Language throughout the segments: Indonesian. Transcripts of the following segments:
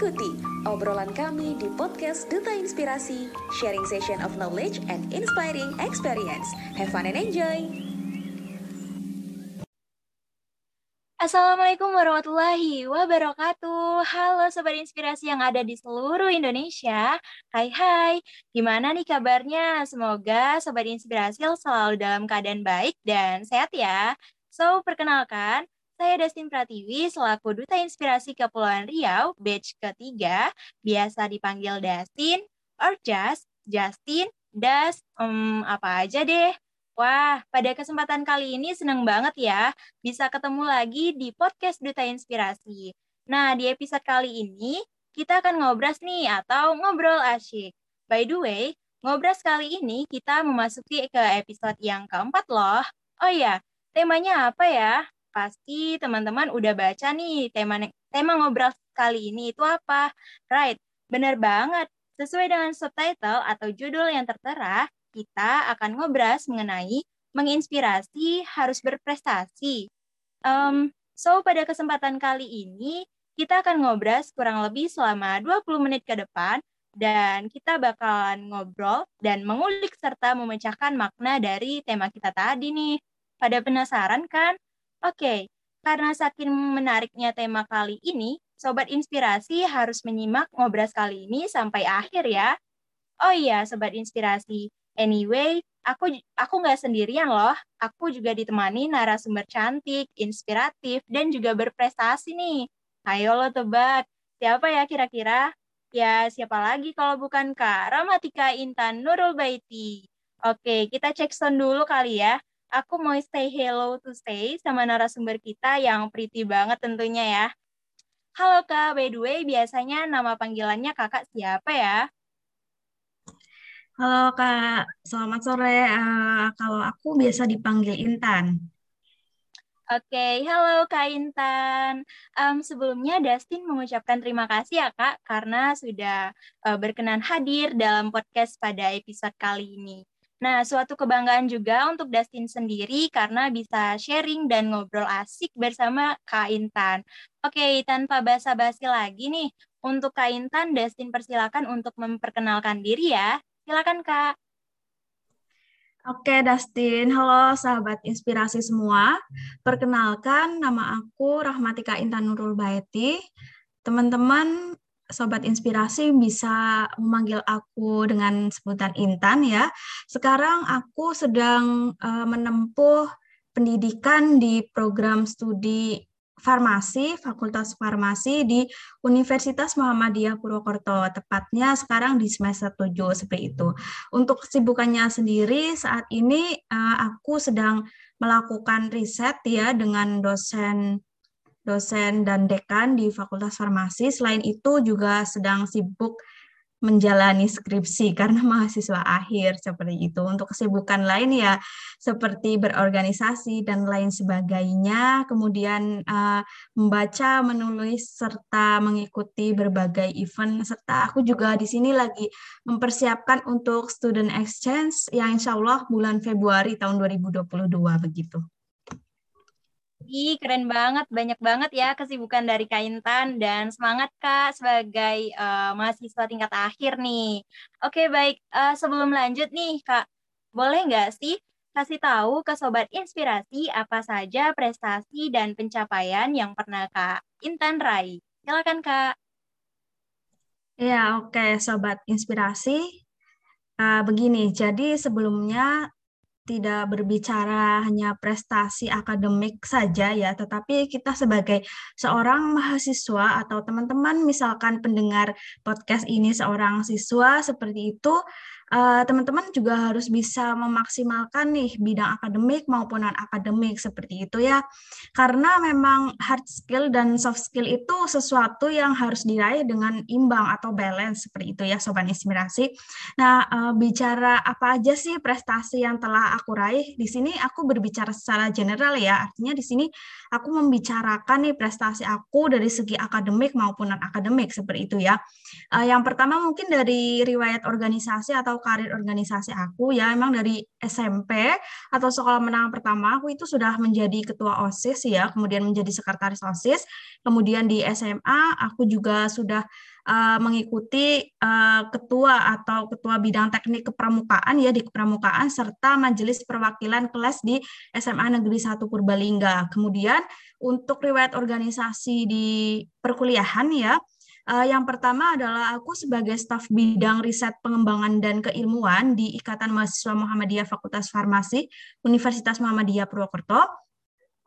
Ikuti obrolan kami di podcast Duta Inspirasi, sharing session of knowledge and inspiring experience. Have fun and enjoy! Assalamualaikum warahmatullahi wabarakatuh. Halo Sobat Inspirasi yang ada di seluruh Indonesia. Hai hai, gimana nih kabarnya? Semoga Sobat Inspirasi selalu dalam keadaan baik dan sehat ya. So, perkenalkan, saya Destin Pratiwi selaku Duta Inspirasi Kepulauan Riau, batch ketiga, biasa dipanggil Destin, or Just, Justin, Das, um, apa aja deh. Wah, pada kesempatan kali ini senang banget ya bisa ketemu lagi di podcast Duta Inspirasi. Nah, di episode kali ini kita akan ngobras nih atau ngobrol asyik. By the way, ngobras kali ini kita memasuki ke episode yang keempat loh. Oh ya, temanya apa ya? Pasti teman-teman udah baca nih tema tema ngobrol kali ini itu apa? Right, bener banget. Sesuai dengan subtitle atau judul yang tertera, kita akan ngobras mengenai menginspirasi harus berprestasi. Um, so, pada kesempatan kali ini, kita akan ngobras kurang lebih selama 20 menit ke depan, dan kita bakalan ngobrol dan mengulik serta memecahkan makna dari tema kita tadi nih. Pada penasaran kan? Oke, karena saking menariknya tema kali ini, Sobat Inspirasi harus menyimak ngobras kali ini sampai akhir ya. Oh iya, Sobat Inspirasi, Anyway, aku aku nggak sendirian loh. Aku juga ditemani narasumber cantik, inspiratif, dan juga berprestasi nih. Ayo lo tebak, siapa ya kira-kira? Ya, siapa lagi kalau bukan Kak Ramatika Intan Nurul Baiti. Oke, kita cek sound dulu kali ya. Aku mau stay hello to stay sama narasumber kita yang pretty banget tentunya ya. Halo Kak, by the way, biasanya nama panggilannya kakak siapa ya? Halo Kak, selamat sore. Uh, kalau aku biasa dipanggil Intan. Oke, okay. halo Kak Intan. Um, sebelumnya Dustin mengucapkan terima kasih ya Kak karena sudah uh, berkenan hadir dalam podcast pada episode kali ini. Nah, suatu kebanggaan juga untuk Dustin sendiri karena bisa sharing dan ngobrol asik bersama Kak Intan. Oke, tanpa basa-basi lagi nih, untuk Kak Intan, Dustin persilakan untuk memperkenalkan diri ya. Silakan Kak. Oke, Dustin. Halo sahabat inspirasi semua. Perkenalkan, nama aku Rahmatika Intan Nurul Baeti. Teman-teman, sobat inspirasi bisa memanggil aku dengan sebutan Intan ya. Sekarang aku sedang uh, menempuh pendidikan di program studi farmasi, Fakultas Farmasi di Universitas Muhammadiyah Purwokerto, tepatnya sekarang di semester 7 seperti itu. Untuk kesibukannya sendiri saat ini uh, aku sedang melakukan riset ya dengan dosen dosen dan dekan di Fakultas Farmasi. Selain itu juga sedang sibuk menjalani skripsi karena mahasiswa akhir seperti itu. Untuk kesibukan lain ya seperti berorganisasi dan lain sebagainya, kemudian uh, membaca, menulis serta mengikuti berbagai event serta aku juga di sini lagi mempersiapkan untuk student exchange yang insya Allah bulan Februari tahun 2022 begitu. Ih, keren banget, banyak banget ya kesibukan dari Kak Intan dan semangat Kak sebagai uh, mahasiswa tingkat akhir nih. Oke, baik. Uh, sebelum lanjut nih, Kak, boleh nggak sih kasih tahu ke Sobat Inspirasi apa saja prestasi dan pencapaian yang pernah Kak Intan raih? Silakan, Kak. Ya, oke, Sobat Inspirasi. Uh, begini, jadi sebelumnya tidak berbicara hanya prestasi akademik saja ya, tetapi kita sebagai seorang mahasiswa atau teman-teman misalkan pendengar podcast ini seorang siswa seperti itu teman-teman uh, juga harus bisa memaksimalkan nih bidang akademik maupun non akademik seperti itu ya. Karena memang hard skill dan soft skill itu sesuatu yang harus diraih dengan imbang atau balance seperti itu ya sobat inspirasi. Nah uh, bicara apa aja sih prestasi yang telah aku raih? Di sini aku berbicara secara general ya. Artinya di sini aku membicarakan nih prestasi aku dari segi akademik maupun non akademik seperti itu ya. Uh, yang pertama mungkin dari riwayat organisasi atau karir organisasi aku ya emang dari SMP atau sekolah menengah pertama aku itu sudah menjadi ketua OSIS ya, kemudian menjadi sekretaris OSIS. Kemudian di SMA aku juga sudah uh, mengikuti uh, ketua atau ketua bidang teknik kepramukaan ya di kepramukaan serta majelis perwakilan kelas di SMA Negeri 1 Purbalingga. Kemudian untuk riwayat organisasi di perkuliahan ya Uh, yang pertama adalah aku sebagai staf bidang riset pengembangan dan keilmuan di Ikatan Mahasiswa Muhammadiyah Fakultas Farmasi Universitas Muhammadiyah Purwokerto.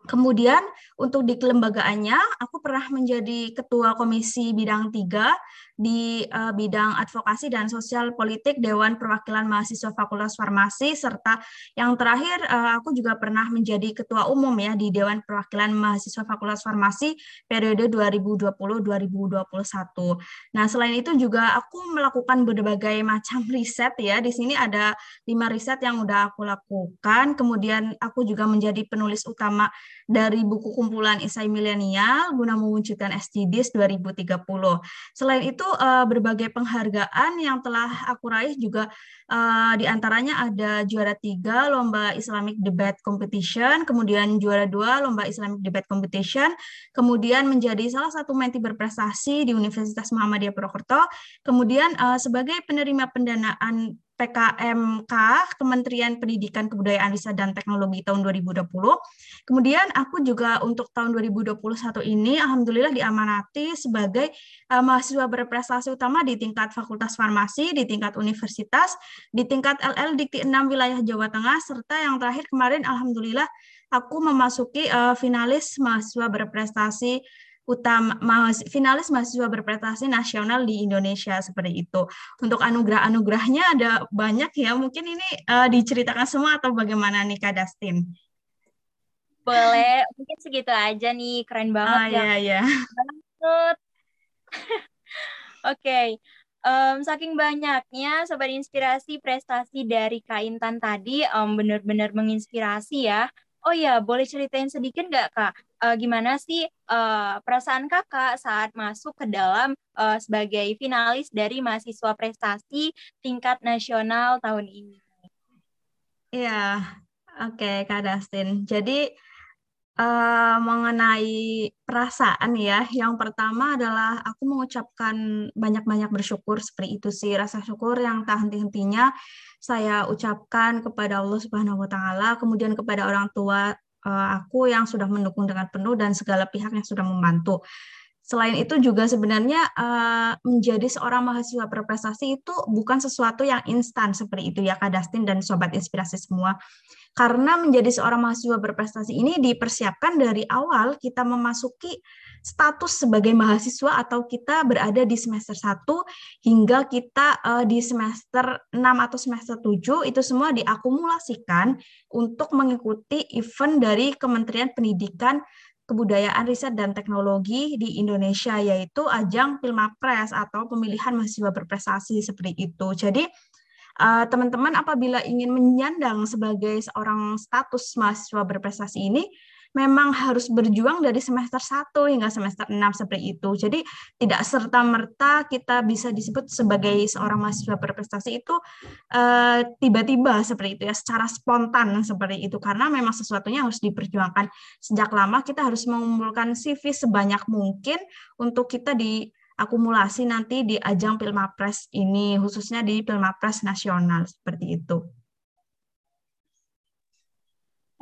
Kemudian untuk di kelembagaannya, aku pernah menjadi ketua komisi bidang tiga di uh, bidang advokasi dan sosial politik Dewan Perwakilan Mahasiswa Fakultas Farmasi serta yang terakhir uh, aku juga pernah menjadi ketua umum ya di Dewan Perwakilan Mahasiswa Fakultas Farmasi periode 2020-2021. Nah, selain itu juga aku melakukan berbagai macam riset ya. Di sini ada lima riset yang udah aku lakukan. Kemudian aku juga menjadi penulis utama dari buku kumpulan Isai Milenial guna mewujudkan SDGs 2030. Selain itu uh, berbagai penghargaan yang telah aku raih juga uh, di antaranya ada juara tiga lomba Islamic Debate Competition, kemudian juara dua lomba Islamic Debate Competition, kemudian menjadi salah satu menti berprestasi di Universitas Muhammadiyah Purwokerto, kemudian uh, sebagai penerima pendanaan PKMK Kementerian Pendidikan Kebudayaan Riset dan Teknologi tahun 2020. Kemudian aku juga untuk tahun 2021 ini alhamdulillah diamanati sebagai uh, mahasiswa berprestasi utama di tingkat Fakultas Farmasi, di tingkat universitas, di tingkat LL Dikti 6 wilayah Jawa Tengah serta yang terakhir kemarin alhamdulillah aku memasuki uh, finalis mahasiswa berprestasi utama finalis mahasiswa berprestasi nasional di Indonesia seperti itu. Untuk anugerah-anugerahnya ada banyak ya. Mungkin ini uh, diceritakan semua atau bagaimana nih Kak Dustin? Boleh, mungkin segitu aja nih. Keren banget ah, ya. Iya, iya. Oke. Okay. Um, saking banyaknya sobat inspirasi prestasi dari Kak Intan tadi um, benar-benar menginspirasi ya. Oh ya, boleh ceritain sedikit nggak kak? Uh, gimana sih uh, perasaan kakak saat masuk ke dalam uh, sebagai finalis dari mahasiswa prestasi tingkat nasional tahun ini? Iya, oke okay, kak Dustin. Jadi uh, mengenai perasaan ya, yang pertama adalah aku mengucapkan banyak-banyak bersyukur seperti itu sih rasa syukur yang tak henti-hentinya saya ucapkan kepada Allah Subhanahu wa taala, kemudian kepada orang tua uh, aku yang sudah mendukung dengan penuh dan segala pihak yang sudah membantu. Selain itu juga sebenarnya uh, menjadi seorang mahasiswa berprestasi itu bukan sesuatu yang instan seperti itu ya Kak Dustin dan sobat inspirasi semua. Karena menjadi seorang mahasiswa berprestasi ini dipersiapkan dari awal kita memasuki status sebagai mahasiswa atau kita berada di semester 1 hingga kita uh, di semester 6 atau semester 7 itu semua diakumulasikan untuk mengikuti event dari Kementerian Pendidikan Kebudayaan Riset dan Teknologi di Indonesia yaitu ajang Pilmapres atau pemilihan mahasiswa berprestasi seperti itu. Jadi eh, teman-teman apabila ingin menyandang sebagai seorang status mahasiswa berprestasi ini memang harus berjuang dari semester 1 hingga semester 6 seperti itu. Jadi tidak serta-merta kita bisa disebut sebagai seorang mahasiswa berprestasi itu eh, tiba-tiba uh, seperti itu ya, secara spontan seperti itu karena memang sesuatunya harus diperjuangkan sejak lama kita harus mengumpulkan CV sebanyak mungkin untuk kita di akumulasi nanti di ajang Pilmapres ini khususnya di Pilmapres nasional seperti itu.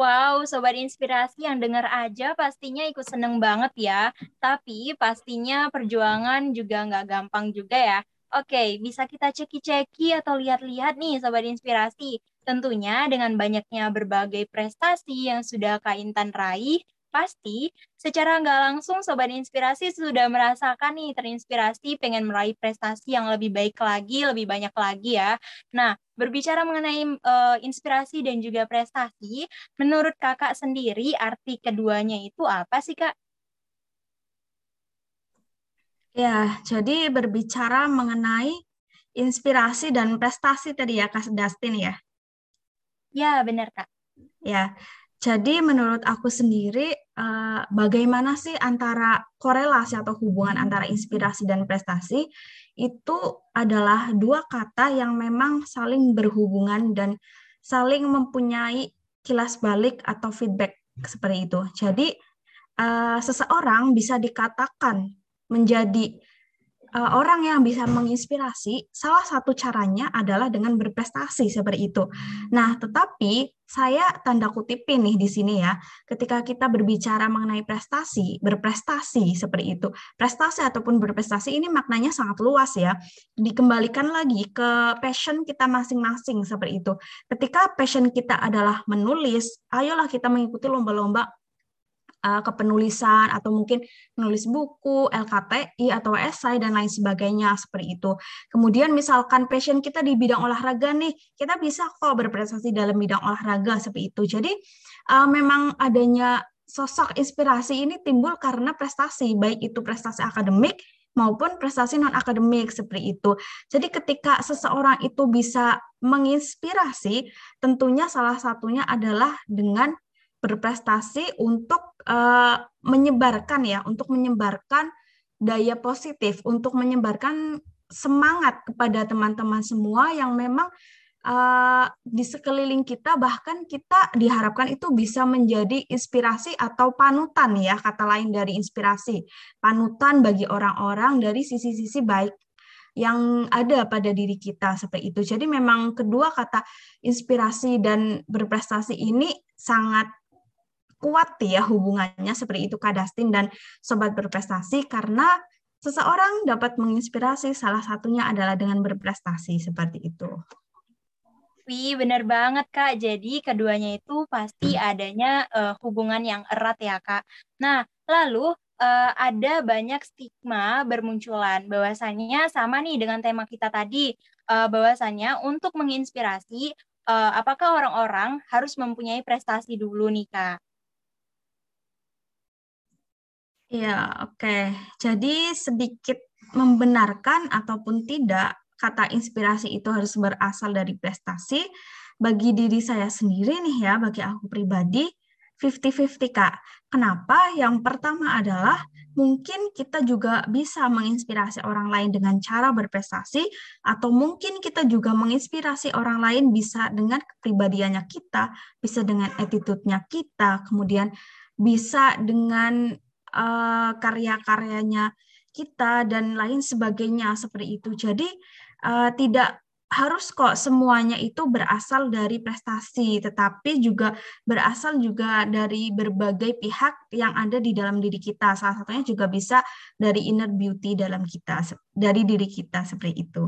Wow, sobat inspirasi yang dengar aja pastinya ikut seneng banget ya. Tapi pastinya perjuangan juga nggak gampang juga ya. Oke, bisa kita ceki-ceki atau lihat-lihat nih sobat inspirasi. Tentunya dengan banyaknya berbagai prestasi yang sudah Kak Intan raih, Pasti secara nggak langsung Sobat Inspirasi sudah merasakan nih terinspirasi pengen meraih prestasi yang lebih baik lagi, lebih banyak lagi ya. Nah, berbicara mengenai uh, inspirasi dan juga prestasi, menurut kakak sendiri arti keduanya itu apa sih kak? Ya, jadi berbicara mengenai inspirasi dan prestasi tadi ya Kak Dustin ya? Ya, benar Kak. Ya, jadi menurut aku sendiri uh, bagaimana sih antara korelasi atau hubungan antara inspirasi dan prestasi itu adalah dua kata yang memang saling berhubungan dan saling mempunyai kilas balik atau feedback seperti itu. Jadi uh, seseorang bisa dikatakan menjadi uh, orang yang bisa menginspirasi, salah satu caranya adalah dengan berprestasi seperti itu. Nah, tetapi saya tanda kutipin nih di sini ya, ketika kita berbicara mengenai prestasi, berprestasi seperti itu. Prestasi ataupun berprestasi ini maknanya sangat luas ya. Dikembalikan lagi ke passion kita masing-masing seperti itu. Ketika passion kita adalah menulis, ayolah kita mengikuti lomba-lomba uh, kepenulisan atau mungkin menulis buku, LKTI atau esai dan lain sebagainya seperti itu. Kemudian misalkan passion kita di bidang olahraga nih, kita bisa kok berprestasi dalam bidang olahraga seperti itu. Jadi uh, memang adanya sosok inspirasi ini timbul karena prestasi, baik itu prestasi akademik maupun prestasi non akademik seperti itu. Jadi ketika seseorang itu bisa menginspirasi, tentunya salah satunya adalah dengan berprestasi untuk uh, menyebarkan ya, untuk menyebarkan daya positif, untuk menyebarkan semangat kepada teman-teman semua yang memang uh, di sekeliling kita bahkan kita diharapkan itu bisa menjadi inspirasi atau panutan ya kata lain dari inspirasi. Panutan bagi orang-orang dari sisi-sisi baik yang ada pada diri kita seperti itu. Jadi memang kedua kata inspirasi dan berprestasi ini sangat kuat ya hubungannya seperti itu Kak Dustin dan Sobat Berprestasi karena seseorang dapat menginspirasi salah satunya adalah dengan berprestasi seperti itu. Wih, benar banget Kak. Jadi keduanya itu pasti adanya uh, hubungan yang erat ya Kak. Nah, lalu uh, ada banyak stigma bermunculan bahwasanya sama nih dengan tema kita tadi uh, bahwasanya untuk menginspirasi uh, apakah orang-orang harus mempunyai prestasi dulu nih Kak? Ya, oke. Jadi sedikit membenarkan ataupun tidak kata inspirasi itu harus berasal dari prestasi. Bagi diri saya sendiri nih ya, bagi aku pribadi, 50-50 Kak. Kenapa? Yang pertama adalah mungkin kita juga bisa menginspirasi orang lain dengan cara berprestasi atau mungkin kita juga menginspirasi orang lain bisa dengan kepribadiannya kita, bisa dengan attitude-nya kita, kemudian bisa dengan uh, karya-karyanya kita dan lain sebagainya seperti itu. Jadi uh, tidak harus kok semuanya itu berasal dari prestasi, tetapi juga berasal juga dari berbagai pihak yang ada di dalam diri kita. Salah satunya juga bisa dari inner beauty dalam kita, dari diri kita seperti itu.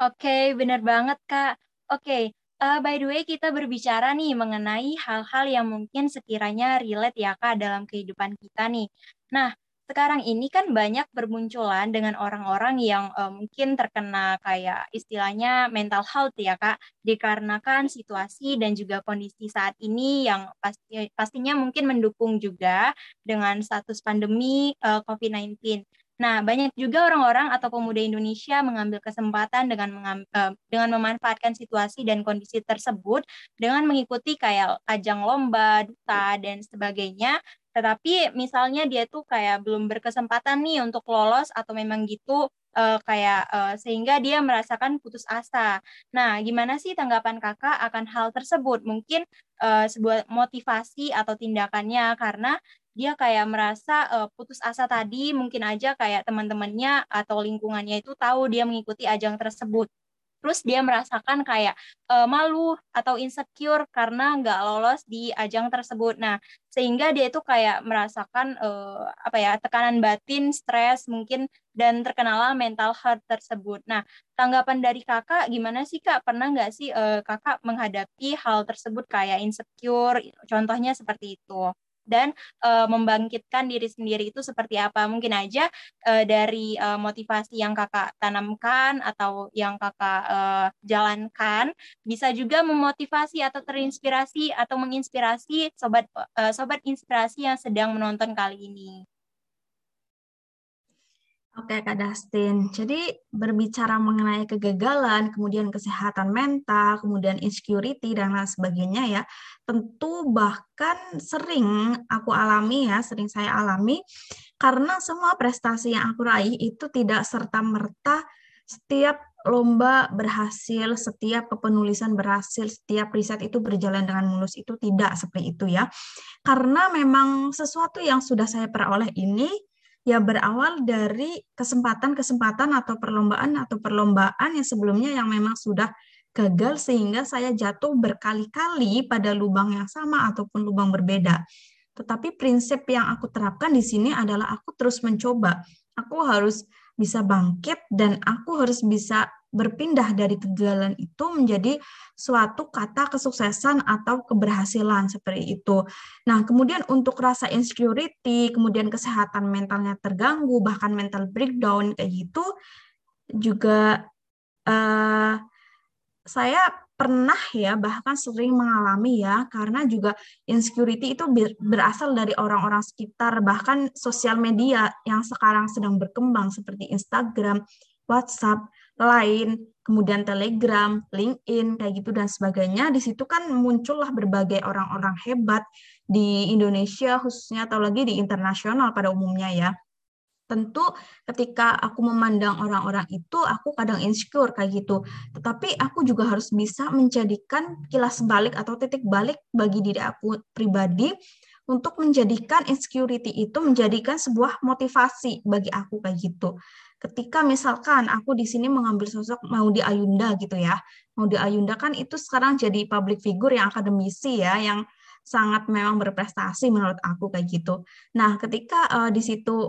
Oke, benar banget Kak. Oke, Uh, by the way, kita berbicara nih mengenai hal-hal yang mungkin sekiranya relate ya Kak dalam kehidupan kita nih. Nah, sekarang ini kan banyak bermunculan dengan orang-orang yang uh, mungkin terkena kayak istilahnya mental health ya Kak, dikarenakan situasi dan juga kondisi saat ini yang pasti pastinya mungkin mendukung juga dengan status pandemi uh, eh, COVID-19. Nah, banyak juga orang-orang atau pemuda Indonesia mengambil kesempatan dengan mengam, uh, dengan memanfaatkan situasi dan kondisi tersebut dengan mengikuti kayak ajang lomba, duta dan sebagainya. Tetapi misalnya dia tuh kayak belum berkesempatan nih untuk lolos atau memang gitu uh, kayak uh, sehingga dia merasakan putus asa. Nah, gimana sih tanggapan kakak akan hal tersebut? Mungkin uh, sebuah motivasi atau tindakannya karena dia kayak merasa uh, putus asa tadi mungkin aja kayak teman-temannya atau lingkungannya itu tahu dia mengikuti ajang tersebut terus dia merasakan kayak uh, malu atau insecure karena nggak lolos di ajang tersebut. Nah, sehingga dia itu kayak merasakan uh, apa ya tekanan batin, stres mungkin dan terkenalah mental health tersebut. Nah, tanggapan dari kakak gimana sih kak? Pernah nggak sih uh, kakak menghadapi hal tersebut kayak insecure? Contohnya seperti itu dan uh, membangkitkan diri sendiri itu seperti apa mungkin aja uh, dari uh, motivasi yang kakak tanamkan atau yang kakak uh, jalankan bisa juga memotivasi atau terinspirasi atau menginspirasi sobat uh, sobat inspirasi yang sedang menonton kali ini. Oke, Kak Dustin. Jadi berbicara mengenai kegagalan, kemudian kesehatan mental, kemudian insecurity dan lain sebagainya ya, tentu bahkan sering aku alami ya, sering saya alami karena semua prestasi yang aku raih itu tidak serta merta setiap lomba berhasil, setiap kepenulisan berhasil, setiap riset itu berjalan dengan mulus itu tidak seperti itu ya. Karena memang sesuatu yang sudah saya peroleh ini ya berawal dari kesempatan-kesempatan atau perlombaan atau perlombaan yang sebelumnya yang memang sudah gagal sehingga saya jatuh berkali-kali pada lubang yang sama ataupun lubang berbeda. Tetapi prinsip yang aku terapkan di sini adalah aku terus mencoba. Aku harus bisa bangkit dan aku harus bisa berpindah dari kegagalan itu menjadi suatu kata kesuksesan atau keberhasilan seperti itu. Nah, kemudian untuk rasa insecurity, kemudian kesehatan mentalnya terganggu, bahkan mental breakdown kayak gitu, juga uh, saya pernah ya bahkan sering mengalami ya karena juga insecurity itu berasal dari orang-orang sekitar bahkan sosial media yang sekarang sedang berkembang seperti Instagram, WhatsApp lain, kemudian Telegram, LinkedIn, kayak gitu dan sebagainya. Di situ kan muncullah berbagai orang-orang hebat di Indonesia khususnya atau lagi di internasional pada umumnya ya. Tentu ketika aku memandang orang-orang itu, aku kadang insecure kayak gitu. Tetapi aku juga harus bisa menjadikan kilas balik atau titik balik bagi diri aku pribadi untuk menjadikan insecurity itu menjadikan sebuah motivasi bagi aku kayak gitu ketika misalkan aku di sini mengambil sosok Maudi Ayunda gitu ya. Maudi Ayunda kan itu sekarang jadi public figure yang akademisi ya, yang sangat memang berprestasi menurut aku kayak gitu. Nah, ketika uh, di situ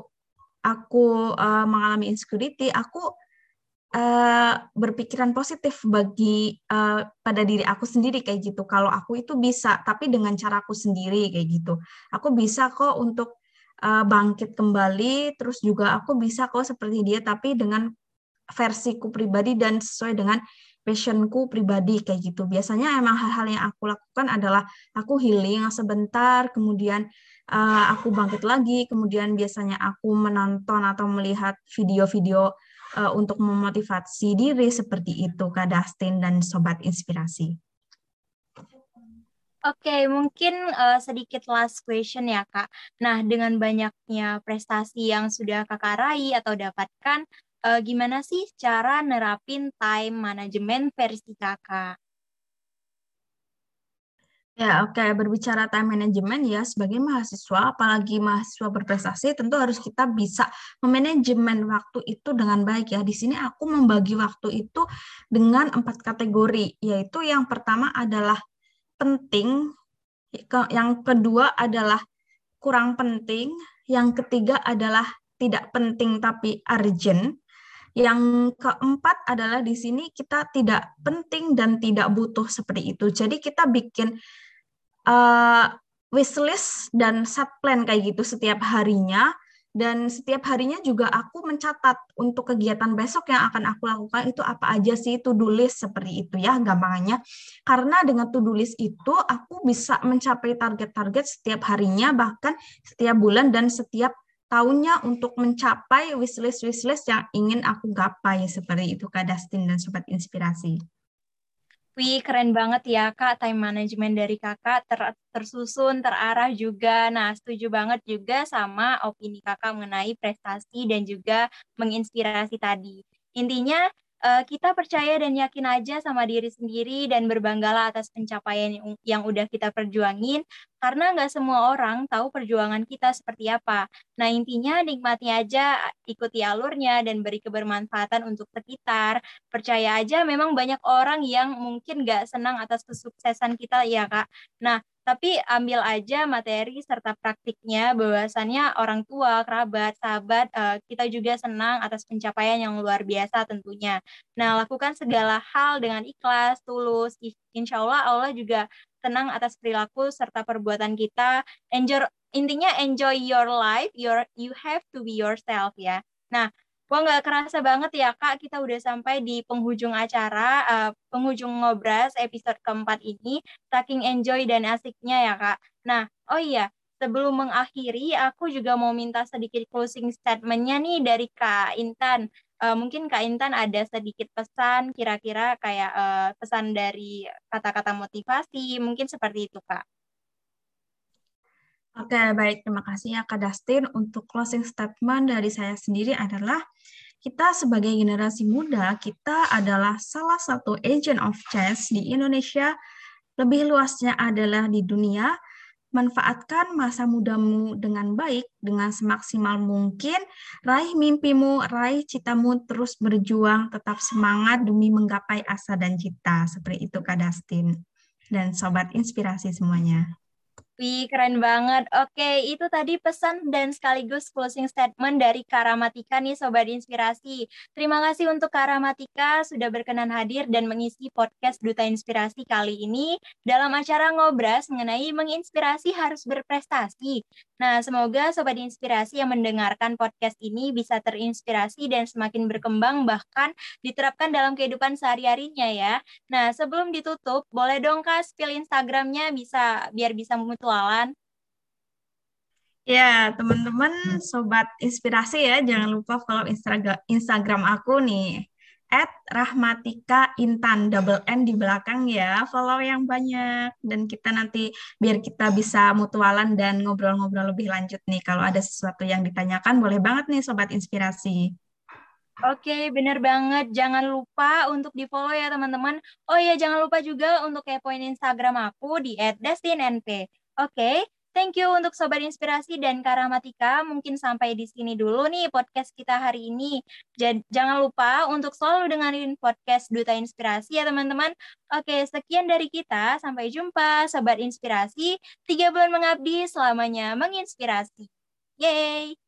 aku uh, mengalami insecurity, aku uh, berpikiran positif bagi uh, pada diri aku sendiri kayak gitu. Kalau aku itu bisa, tapi dengan caraku sendiri kayak gitu. Aku bisa kok untuk uh, bangkit kembali terus juga aku bisa kok seperti dia tapi dengan versiku pribadi dan sesuai dengan passionku pribadi kayak gitu. Biasanya emang hal-hal yang aku lakukan adalah aku healing sebentar, kemudian uh, aku bangkit lagi, kemudian biasanya aku menonton atau melihat video-video uh, untuk memotivasi diri seperti itu Kak Dustin dan Sobat Inspirasi. Oke, mungkin uh, sedikit last question ya, Kak. Nah, dengan banyaknya prestasi yang sudah Kakak raih atau dapatkan, uh, gimana sih cara nerapin time management versi Kakak? Ya, oke. Okay. Berbicara time management ya, sebagai mahasiswa, apalagi mahasiswa berprestasi, tentu harus kita bisa memanajemen waktu itu dengan baik ya. Di sini aku membagi waktu itu dengan empat kategori, yaitu yang pertama adalah penting, yang kedua adalah kurang penting, yang ketiga adalah tidak penting tapi urgent. Yang keempat adalah di sini kita tidak penting dan tidak butuh seperti itu. Jadi kita bikin uh, wishlist dan set plan kayak gitu setiap harinya dan setiap harinya juga aku mencatat untuk kegiatan besok yang akan aku lakukan itu apa aja sih to-do list seperti itu ya gampangannya. Karena dengan to-do list itu aku bisa mencapai target-target setiap harinya bahkan setiap bulan dan setiap tahunnya untuk mencapai wishlist wishlist yang ingin aku gapai seperti itu Kak Dustin dan sobat inspirasi. Wih, keren banget ya Kak, time management dari Kakak ter tersusun, terarah juga. Nah, setuju banget juga sama opini Kakak mengenai prestasi dan juga menginspirasi tadi. Intinya, uh, kita percaya dan yakin aja sama diri sendiri dan berbanggalah atas pencapaian yang, yang udah kita perjuangin karena nggak semua orang tahu perjuangan kita seperti apa. Nah intinya nikmati aja, ikuti alurnya dan beri kebermanfaatan untuk sekitar. Percaya aja memang banyak orang yang mungkin nggak senang atas kesuksesan kita ya kak. Nah tapi ambil aja materi serta praktiknya bahwasannya orang tua, kerabat, sahabat uh, kita juga senang atas pencapaian yang luar biasa tentunya. Nah, lakukan segala hal dengan ikhlas, tulus. Insya Allah Allah juga senang atas perilaku serta perbuatan kita. Enjoy intinya enjoy your life, your you have to be yourself ya. Nah, Wah nggak kerasa banget ya Kak, kita udah sampai di penghujung acara, uh, penghujung ngobras episode keempat ini, saking enjoy dan asiknya ya Kak. Nah, oh iya, sebelum mengakhiri, aku juga mau minta sedikit closing statement-nya nih dari Kak Intan. Uh, mungkin Kak Intan ada sedikit pesan, kira-kira kayak uh, pesan dari kata-kata motivasi, mungkin seperti itu, Kak. Oke, baik. Terima kasih ya Kak Dustin. Untuk closing statement dari saya sendiri adalah kita sebagai generasi muda, kita adalah salah satu agent of change di Indonesia, lebih luasnya adalah di dunia, manfaatkan masa mudamu dengan baik, dengan semaksimal mungkin, raih mimpimu, raih citamu, terus berjuang, tetap semangat demi menggapai asa dan cita. Seperti itu Kak Dustin. Dan Sobat Inspirasi semuanya. Wih, keren banget. Oke, itu tadi pesan dan sekaligus closing statement dari Karamatika nih Sobat Inspirasi. Terima kasih untuk Karamatika sudah berkenan hadir dan mengisi podcast Duta Inspirasi kali ini dalam acara Ngobras mengenai menginspirasi harus berprestasi. Nah, semoga Sobat Inspirasi yang mendengarkan podcast ini bisa terinspirasi dan semakin berkembang bahkan diterapkan dalam kehidupan sehari-harinya ya. Nah, sebelum ditutup, boleh dong Kak spill Instagramnya bisa biar bisa mutualan. Ya, teman-teman sobat inspirasi ya, jangan lupa follow Instagram Instagram aku nih at Rahmatika Intan double N di belakang ya follow yang banyak dan kita nanti biar kita bisa mutualan dan ngobrol-ngobrol lebih lanjut nih kalau ada sesuatu yang ditanyakan boleh banget nih sobat inspirasi Oke, bener banget. Jangan lupa untuk di-follow ya, teman-teman. Oh iya, jangan lupa juga untuk kepoin Instagram aku di @destinNP. Oke, Thank you untuk Sobat Inspirasi dan Karamatika. Mungkin sampai di sini dulu nih podcast kita hari ini. Jangan lupa untuk selalu dengerin podcast Duta Inspirasi ya teman-teman. Oke, sekian dari kita. Sampai jumpa Sobat Inspirasi. Tiga bulan mengabdi selamanya menginspirasi. Yeay!